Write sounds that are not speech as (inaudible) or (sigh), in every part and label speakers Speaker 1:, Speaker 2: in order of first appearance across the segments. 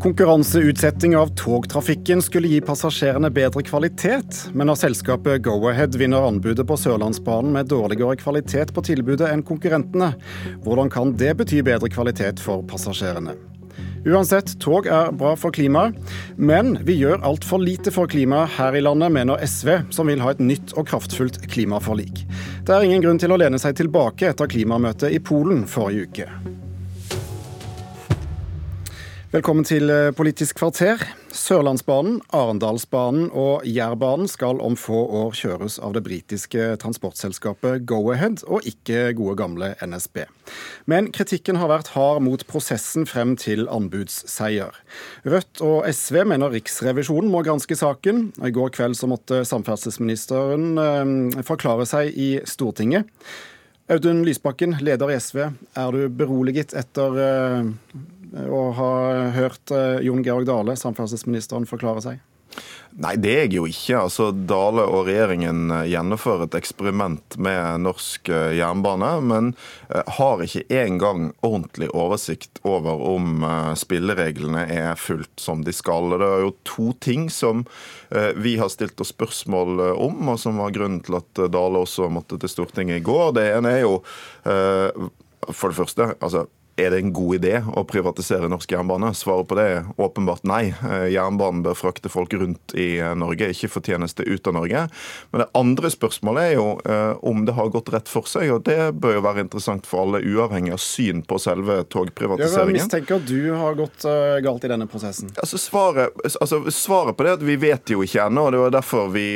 Speaker 1: Konkurranseutsetting av togtrafikken skulle gi passasjerene bedre kvalitet, men når selskapet Go-Ahead vinner anbudet på Sørlandsbanen med dårligere kvalitet på tilbudet enn konkurrentene, hvordan kan det bety bedre kvalitet for passasjerene? Uansett, tog er bra for klimaet, men vi gjør altfor lite for klimaet her i landet, mener SV, som vil ha et nytt og kraftfullt klimaforlik. Det er ingen grunn til å lene seg tilbake etter klimamøtet i Polen forrige uke. Velkommen til eh, Politisk kvarter. Sørlandsbanen, Arendalsbanen og Jærbanen skal om få år kjøres av det britiske transportselskapet Go-Ahead, og ikke gode gamle NSB. Men kritikken har vært hard mot prosessen frem til anbudsseier. Rødt og SV mener Riksrevisjonen må granske saken. I går kveld så måtte samferdselsministeren eh, forklare seg i Stortinget. Audun Lysbakken, leder i SV. Er du beroliget etter eh, og har hørt eh, Jon Georg Dale, samferdselsministeren, forklare seg?
Speaker 2: Nei, det er jeg jo ikke. Altså, Dale og regjeringen eh, gjennomfører et eksperiment med norsk jernbane, men har ikke engang ordentlig oversikt over om spillereglene er fullt som de skal. Det er jo to ting som vi har stilt oss spørsmål om, og som var grunnen til at Dale også måtte til Stortinget i går. Det ene er jo for det første, altså er det en god idé å privatisere norsk jernbane? Svaret på det er åpenbart nei. Eh, jernbanen bør frakte folk rundt i eh, Norge, ikke fortjeneste ut av Norge. Men det andre spørsmålet er jo eh, om det har gått rett for seg, og det bør jo være interessant for alle, uavhengig av syn på selve togprivatiseringen.
Speaker 1: Jeg mistenker at du har gått galt i denne prosessen.
Speaker 2: Altså svaret, altså svaret, på det er at vi vet jo ikke ennå, og det var derfor vi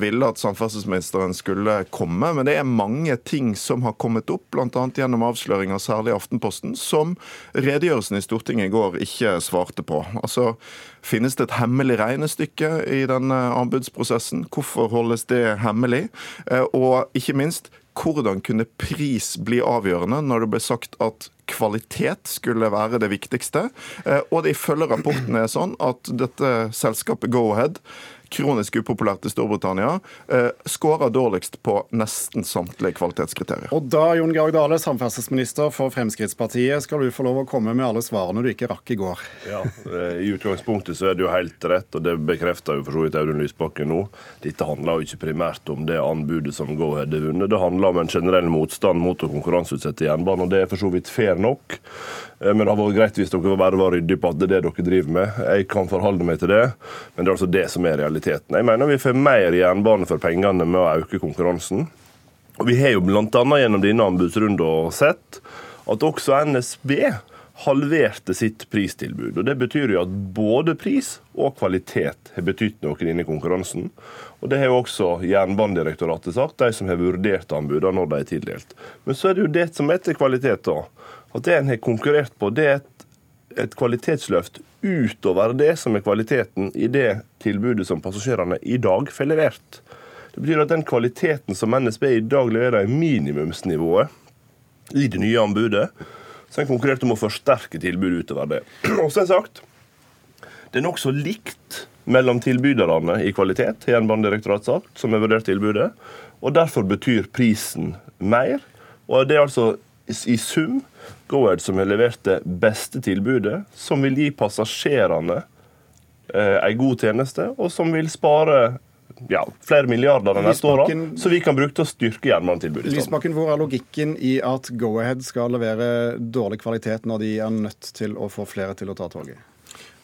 Speaker 2: ville at samferdselsministeren skulle komme. Men det er mange ting som har kommet opp, bl.a. gjennom avsløringer, særlig i Aftenposten, som redegjørelsen i Stortinget i går ikke svarte på. Altså, Finnes det et hemmelig regnestykke i denne anbudsprosessen? Hvorfor holdes det hemmelig? Eh, og ikke minst, hvordan kunne pris bli avgjørende når det ble sagt at kvalitet skulle være det viktigste? Eh, og det ifølge rapporten er sånn at dette selskapet Go-Ahead kronisk upopulært i Storbritannia, eh, skårer dårligst på nesten samtlige kvalitetskriterier.
Speaker 1: Og da, Jon Georg Dale, samferdselsminister for Fremskrittspartiet, skal du få lov å komme med alle svarene du ikke rakk i går.
Speaker 3: Ja, eh, I utgangspunktet så er det jo helt rett, og det bekrefter jo for så vidt Audun Lysbakken nå. Dette handler jo ikke primært om det anbudet som Go-Ahead har vunnet. Det handler om en generell motstand mot å konkurranseutsette jernbanen, og det er for så vidt fair nok. Eh, men det har vært greit hvis dere bare var ryddige på at det er det dere driver med. Jeg kan forholde meg til det, men det er altså det som er realiteten. Jeg mener vi får mer jernbane for pengene med å øke konkurransen. Og Vi har jo bl.a. gjennom denne anbudsrunden sett at også NSB halverte sitt pristilbud. Og Det betyr jo at både pris og kvalitet har betydd noe i konkurransen. Og Det har jo også Jernbanedirektoratet sagt, de som har vurdert anbudene når de er tildelt. Men så er det jo det som heter kvalitet. da. At det en har konkurrert på, det er et, et kvalitetsløft utover det som er kvaliteten i det tilbudet som passasjerene i dag får levert. Det betyr at den kvaliteten som NSB i dag leverer, er minimumsnivået i det nye anbudet. Så en konkurrerte om å forsterke tilbudet utover det. (clears throat) Og som sagt, det er nokså likt mellom tilbyderne i kvalitet, har Jernbanedirektoratet sagt, som har vurdert tilbudet. Og derfor betyr prisen mer. Og det er altså i sum Go-Ahead som har levert det beste tilbudet, som vil gi passasjerene eh, en god tjeneste, og som vil spare ja, flere milliarder de neste åra, så vi kan bruke til å styrke jernbanetilbudet.
Speaker 1: Lysbakken, hvor er logikken i at Go-Ahead skal levere dårlig kvalitet når de er nødt til å få flere til å ta toget?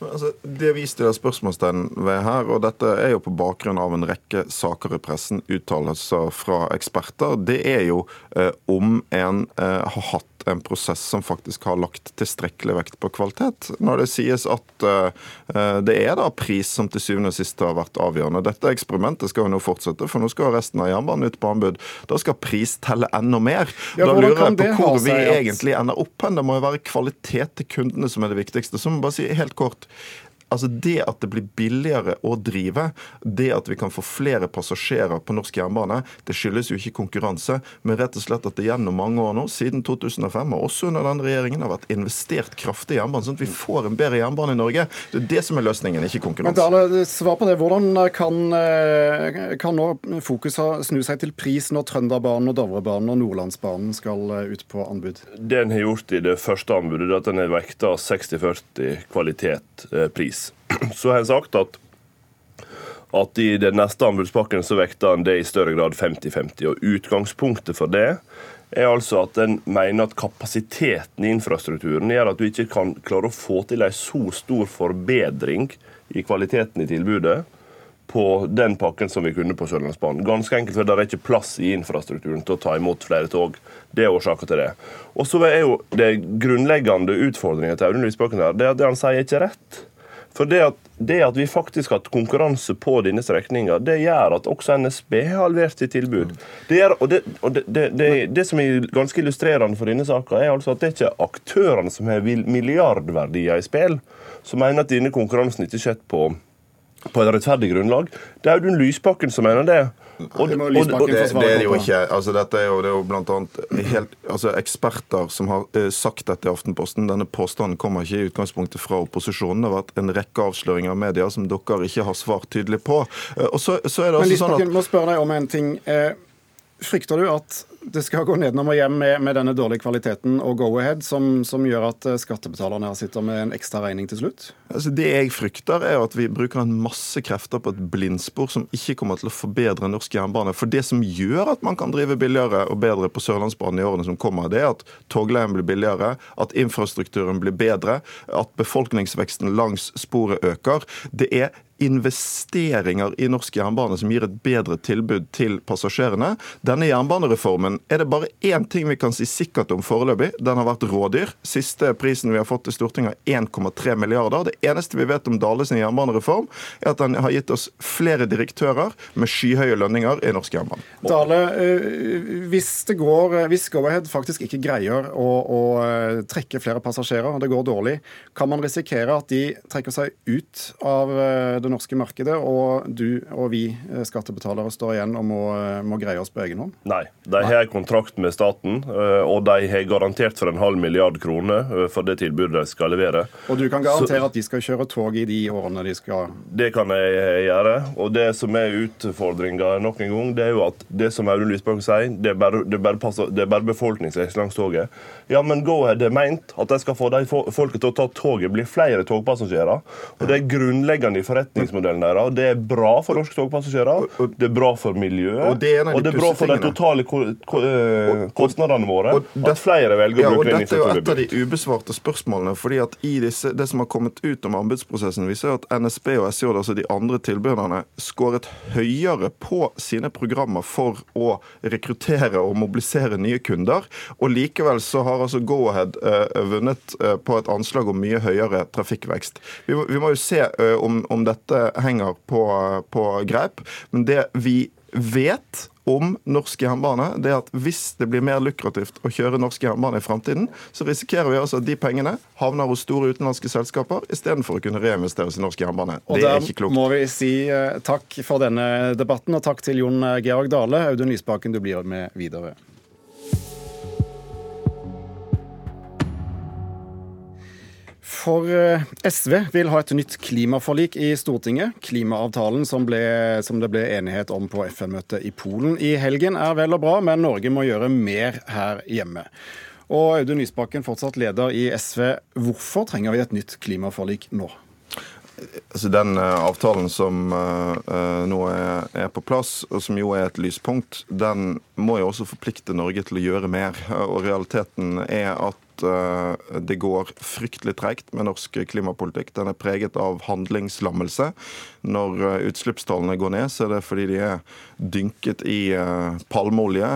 Speaker 2: Altså, det vi stiller spørsmålstegn ved her, og dette er jo på bakgrunn av en rekke saker i pressen, uttalelser fra eksperter, det er jo eh, om en eh, har hatt en prosess som faktisk har lagt tilstrekkelig vekt på kvalitet. Når det sies at uh, det er da pris som til syvende og sist har vært avgjørende. Dette eksperimentet skal jo nå fortsette, for nå skal resten av jernbanen ut på anbud. Da skal pris telle enda mer.
Speaker 1: Ja,
Speaker 2: da lurer jeg på hvor vi at... egentlig ender opp hen. Det må jo være kvalitet til kundene som er det viktigste. Så må jeg bare si helt kort Altså Det at det blir billigere å drive, det at vi kan få flere passasjerer på norsk jernbane, det skyldes jo ikke konkurranse, men rett og slett at det gjennom mange år nå, siden 2005, og også under denne regjeringen, har vært investert kraftig i jernbanen, sånn at vi får en bedre jernbane i Norge. Det er det som er løsningen, ikke konkurranse.
Speaker 1: Men Dale, svar på det. Hvordan kan, eh, kan nå fokuset snu seg til pris når Trønderbanen og Dovrebanen og Nordlandsbanen skal eh, ut på anbud?
Speaker 3: Det en har gjort i det første anbudet, er at en har vekta 60-40 kvalitet-pris. (clears throat) Så har en sagt at at i den neste anbudspakken så vekter en det i større grad 50-50. og Utgangspunktet for det er altså at en mener at kapasiteten i infrastrukturen gjør at du ikke kan klare å få til en så stor forbedring i kvaliteten i tilbudet på den pakken som vi kunne på Sørlandsbanen. Ganske enkelt fordi det er ikke plass i infrastrukturen til å ta imot flere tog. Det er årsaken til det. Og så er jo det grunnleggende utfordringa til Audun Lysbakken her, det er at det han sier, ikke rett. For det at, det at, vi faktisk har hatt konkurranse på denne strekninga, det gjør at også NSB har halvert sitt tilbud. Det, gjør, og det, og det, som er ganske illustrerende for denne saka, er altså at det er ikke aktørene som har milliardverdier i spill, som mener at denne konkurransen ikke har skjedd på, på et rettferdig grunnlag. Det er Audun Lysbakken som mener det.
Speaker 1: Og, det, og, og det,
Speaker 2: det, er det jo ikke. Altså, dette er jo, det er jo blant annet helt, altså, eksperter som har uh, sagt dette i Aftenposten. Denne påstanden kommer ikke i utgangspunktet fra opposisjonen. Det har vært en rekke avsløringer av media som dere ikke har svart tydelig på. Uh, og så, så er det
Speaker 1: Men
Speaker 2: altså sånn at...
Speaker 1: må spørre deg om en ting. Eh, Frykter du at det skal gå nedenom og hjem med, med denne dårlige kvaliteten og go-ahead, som, som, gjør at eh, skattebetalerne sitter med en ekstra regning til slutt?
Speaker 2: Altså det jeg frykter, er at vi bruker en masse krefter på et blindspor som ikke kommer til å forbedre norsk jernbane. For det som gjør at man kan drive billigere og bedre på Sørlandsbanen i årene som kommer, det er at togleien blir billigere, at infrastrukturen blir bedre, at befolkningsveksten langs sporet øker. Det er investeringer i norsk jernbane som gir et bedre tilbud til passasjerene. Denne jernbanereformen er det bare én ting vi kan si sikkert om foreløpig. Den har vært rådyr. Siste prisen vi har fått til Stortinget er 1,3 milliarder. Det eneste vi vet om Dales jernbanereform, er at den har gitt oss flere direktører med skyhøye lønninger i norsk jernbane.
Speaker 1: Dale, eh, hvis det går, eh, hvis Go-Ahead faktisk ikke greier å, å eh, trekke flere passasjerer, og det går dårlig, kan man risikere at de trekker seg ut av det norske markedet, og du og vi eh, skattebetalere står igjen og må, eh, må greie oss på egen hånd?
Speaker 3: Nei. De har kontrakt med staten, eh, og de har garantert for en halv milliard kroner for det tilbudet de skal levere.
Speaker 1: Og du kan garantere Så, at de skal kjøre tog i de årene de skal
Speaker 3: Det kan jeg gjøre. Og det som er utfordringa nok en gang, det er jo at det som Audun Lysbakken sier, det er bare, det er bare, passer, det er bare befolkningsvekst langs toget. Ja, men Go-Ahead har meint at de skal få de folket til å ta toget, blir flere togpassasjerer. Og det er grunnleggende i forretning forretningsmodellen deres. Det er bra for norske togpassasjerer, det er bra for miljøet, og det er, og det er bra for de totale eh, kostnadene våre. at flere velger å bruke
Speaker 2: den Dette er jo et av de ubesvarte spørsmålene. fordi at i disse, Det som har kommet ut om anbudsprosessen, viser at NSB og SJ, altså de andre tilbyderne, skåret høyere på sine programmer for å rekruttere og mobilisere nye kunder. Og likevel så har altså Go-Ahead uh, vunnet uh, på et anslag om mye høyere trafikkvekst. Vi, vi må jo se uh, om, om dette dette henger på, på greip. Men det vi vet om norsk jernbane, det er at hvis det blir mer lukrativt å kjøre norsk jernbane i framtiden, så risikerer vi altså at de pengene havner hos store utenlandske selskaper istedenfor å kunne reinvesteres i norsk jernbane.
Speaker 1: Og det er ikke klokt. må vi si eh, takk for denne debatten, og takk til Jon Georg Dale. Audun Lysbakken, du blir med videre. For eh, SV vil ha et nytt klimaforlik i Stortinget. Klimaavtalen som, ble, som det ble enighet om på FN-møtet i Polen i helgen er vel og bra, men Norge må gjøre mer her hjemme. Og Audun Lysbakken, fortsatt leder i SV. Hvorfor trenger vi et nytt klimaforlik nå?
Speaker 2: Altså Den uh, avtalen som uh, nå er, på plass, og som jo er et lyspunkt, den må jo også forplikte Norge til å gjøre mer. Og realiteten er at Eh, det går fryktelig tregt med norsk klimapolitikk. Den er preget av handlingslammelse. Når eh, utslippstallene går ned, så er det fordi de er dynket i eh, palmeolje.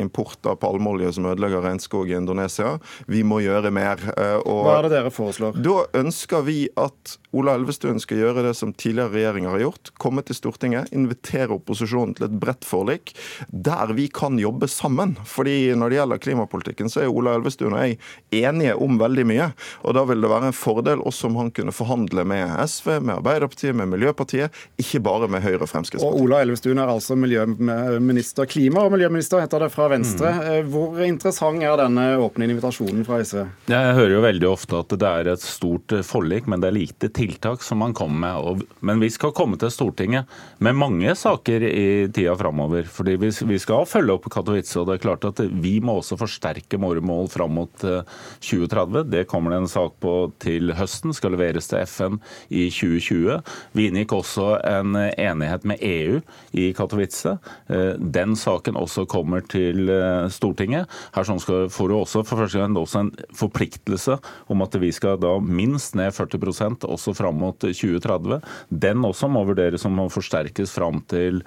Speaker 2: Import av palmeolje som ødelegger regnskog i Indonesia. Vi må gjøre mer.
Speaker 1: Og Hva er det dere foreslår?
Speaker 2: Da ønsker vi at Ola Elvestuen skal gjøre det som tidligere regjeringer har gjort. Komme til Stortinget, invitere opposisjonen til et bredt forlik der vi kan jobbe sammen. Fordi når det gjelder klimapolitikken, så er Ola Elvestuen og jeg enige om veldig mye. Og Da vil det være en fordel også om han kunne forhandle med SV, med Arbeiderpartiet, med Miljøpartiet, ikke bare med Høyre og Fremskrittspartiet.
Speaker 1: Og Ola Elvestuen er altså miljøminister, klima- og miljøminister, heter det, fra Venstre. Mm. Hvor interessant er denne åpne invitasjonen fra SV?
Speaker 4: Jeg hører jo veldig ofte at det er et stort forlik, men det er lite tiltak som man kommer med. Men vi skal komme til Stortinget med mange saker i tida framover. Fordi vi skal følge opp Katowice, og det er klart at vi må også forsterke våre mål fram mot 2030. Eh, det kommer det en sak på til høsten, skal leveres til FN i 2020. Vi inngikk også en enighet med EU i Katowice. Eh, den saken også kommer til eh, Stortinget. Her får du også for første gang også en forpliktelse om at vi skal da minst ned 40% også fram mot 2030. Den også må vurderes om må forsterkes fram, til,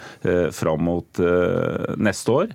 Speaker 4: fram mot neste år.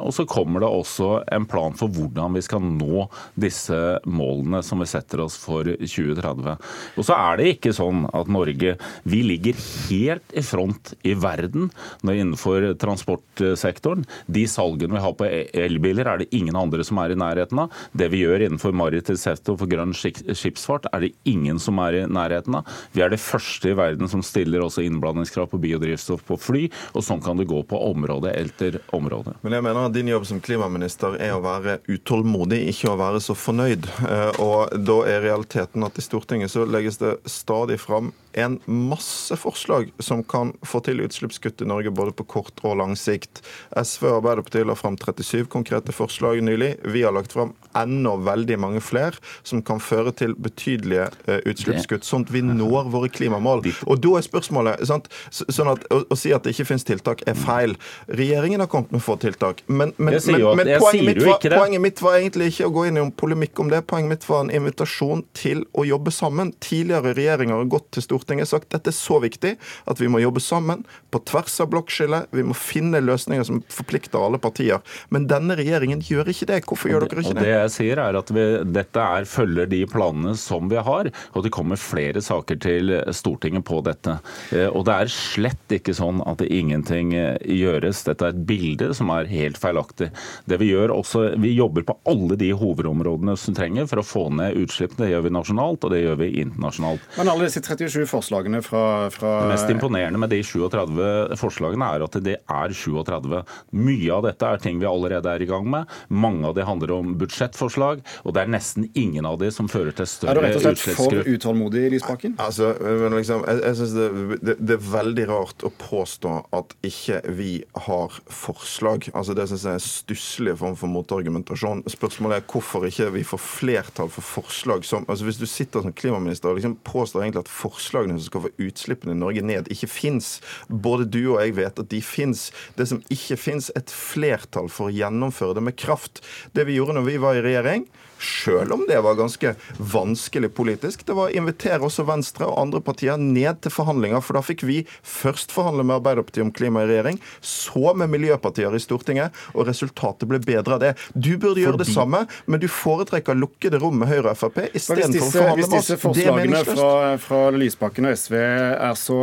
Speaker 4: Og så kommer det også en plan for hvordan vi skal nå disse målene som vi setter oss for 2030. Og så er det ikke sånn at Norge vi ligger helt i front i verden innenfor transportsektoren. De salgene vi har på elbiler, er det ingen andre som er i nærheten av. Det vi gjør innenfor maritim sektor for grønn skipsfart, er det ingen som er i nærheten av. Vi er det første i verden som stiller også innblandingskrav på biodrivstoff på fly, og sånn kan det gå på område etter område.
Speaker 2: Men jeg mener at din jobb som klimaminister er å være utålmodig, ikke å være så fornøyd. Eh, og da er realiteten at i Stortinget så legges det stadig fram en masse forslag som kan få til utslippskutt i Norge både på kort og lang sikt. SV og Arbeiderpartiet la fram 37 konkrete forslag nylig. Vi har lagt fram enda veldig mange flere som kan føre til betydelige eh, utslippskutt, sånn at vi når våre klimamål. Og da er spørsmålet sant? sånn at å, å, si at det ikke finnes tiltak, er feil. Regjeringen har kommet med få tiltak. Men, men, men, men poenget, mitt var, poenget, mitt var, egentlig ikke å gå inn i en polemikk om det. Poenget mitt var en invitasjon til å jobbe sammen. Tidligere regjeringer har gått til Stortinget Stortinget sagt dette er så viktig at vi må jobbe sammen på tvers av blokkskillet. Vi må finne løsninger som forplikter alle partier. Men denne regjeringen gjør ikke det. Hvorfor gjør dere ikke det?
Speaker 4: Og Det jeg sier er at vi, Dette er, følger de planene som vi har, og det kommer flere saker til Stortinget på dette. Eh, og det er slett ikke sånn at det ingenting eh, gjøres. Dette er et bilde som er helt feilaktig. Det Vi gjør også, vi jobber på alle de hovedområdene som trenger for å få ned utslippene. Det gjør vi nasjonalt, og det gjør vi internasjonalt.
Speaker 1: Men alle disse 37 forslagene fra, fra
Speaker 4: Det mest imponerende med de 37 forslagene er at det er 37. Mye av dette er ting vi allerede er i gang med. Mange av de handler om budsjettforslag, og det er nesten ingen av de som fører til større utslippskutt. Er
Speaker 1: du rett og slett for utålmodig, Lysbakken?
Speaker 2: Altså, liksom, jeg, jeg synes det, det, det, er veldig rart å påstå at ikke vi har forslag. Altså, Det synes jeg er en stusslig form for motargumentasjon. Spørsmålet er hvorfor ikke vi får flertall for forslag som altså Hvis du sitter som klimaminister og liksom påstår egentlig at forslag forslagene som skal få utslippene i Norge ned, ikke fins. Både du og jeg vet at de fins. Det som ikke fins, et flertall for å gjennomføre det med kraft. Det vi gjorde når vi var i regjering, sjøl om det var ganske vanskelig politisk, det var å invitere også Venstre og andre partier ned til forhandlinger. For da fikk vi først forhandle med Arbeiderpartiet om klima i regjering, så med miljøpartier i Stortinget, og resultatet ble bedre av det. Du burde gjøre det samme, men du foretrekker lukkede rom med Høyre og Frp istedenfor å forhandle
Speaker 1: med oss. Hvis disse forslagene fra, fra Lysbakken og SV er så,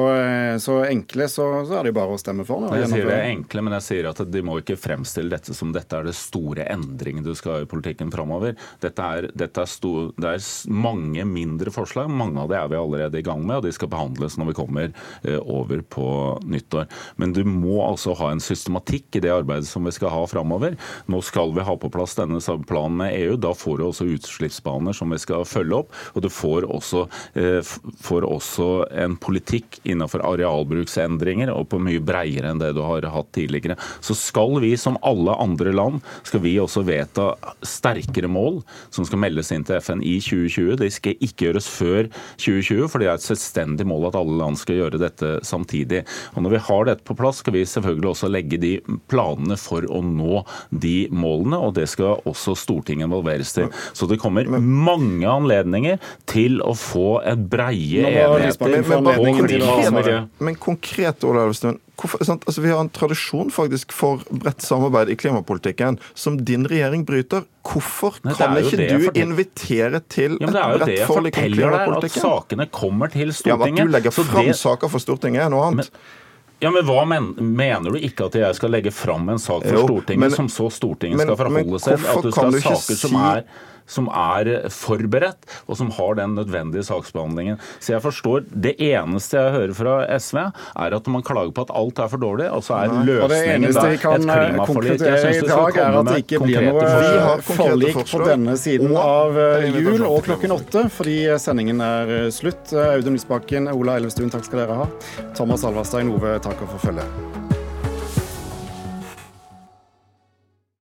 Speaker 1: så enkle, så, så, er det jo bare å stemme for
Speaker 4: det. Jeg sier det er enkle, men jeg sier at de må ikke fremstille dette som dette er det store endringen du skal ha i politikken framover. Dette er, dette er, stor, det er, mange mindre forslag. Mange av det er vi allerede i gang med, og de skal behandles når vi kommer eh, over på nyttår. Men du må altså ha en systematikk i det arbeidet som vi skal ha framover. Nå skal vi ha på plass denne planen med EU. Da får du også utslippsbaner som vi skal følge opp. Og du får også, eh, får også en politikk innenfor arealbruksendringer og på mye bredere enn det du har hatt tidligere. Så skal vi, som alle andre land, skal vi også vedta sterkere mål som skal meldes inn til FN i 2020. Det skal ikke gjøres før 2020, for det er et selvstendig mål at alle land skal gjøre dette samtidig. Og Når vi har dette på plass, skal vi selvfølgelig også legge de planene for å nå de målene, og det skal også Stortinget involveres til. Så det kommer mange anledninger til å få et breie enigheter
Speaker 2: men, men, konkret, Ola Elvestuen, altså, vi har en tradisjon faktisk for bredt samarbeid i klimapolitikken som din regjering bryter. Hvorfor Nei, kan ikke du fortell... invitere til ja, et bredt forlik om klimapolitikken?
Speaker 4: At sakene kommer til Stortinget.
Speaker 2: Ja, At du legger fram det... saker for Stortinget er noe annet. Men...
Speaker 4: Ja, men Hva men, mener du ikke at jeg skal legge fram en sak for Stortinget, men, som så Stortinget men, skal forholde seg til? At du skal ha saker si... som er som er forberedt, og som har den nødvendige saksbehandlingen. Så jeg forstår Det eneste jeg hører fra SV, er at man klager på at alt er for dårlig, og så er løsningen
Speaker 1: da det eneste vi kan
Speaker 4: et
Speaker 1: i dag, er at det ikke blir noe forlik på denne siden av jul og klokken åtte, fordi sendingen er slutt. Audun Lysbakken, Ola Elvestuen, takk skal dere ha. Thomas Alverstein Ove takker for følget.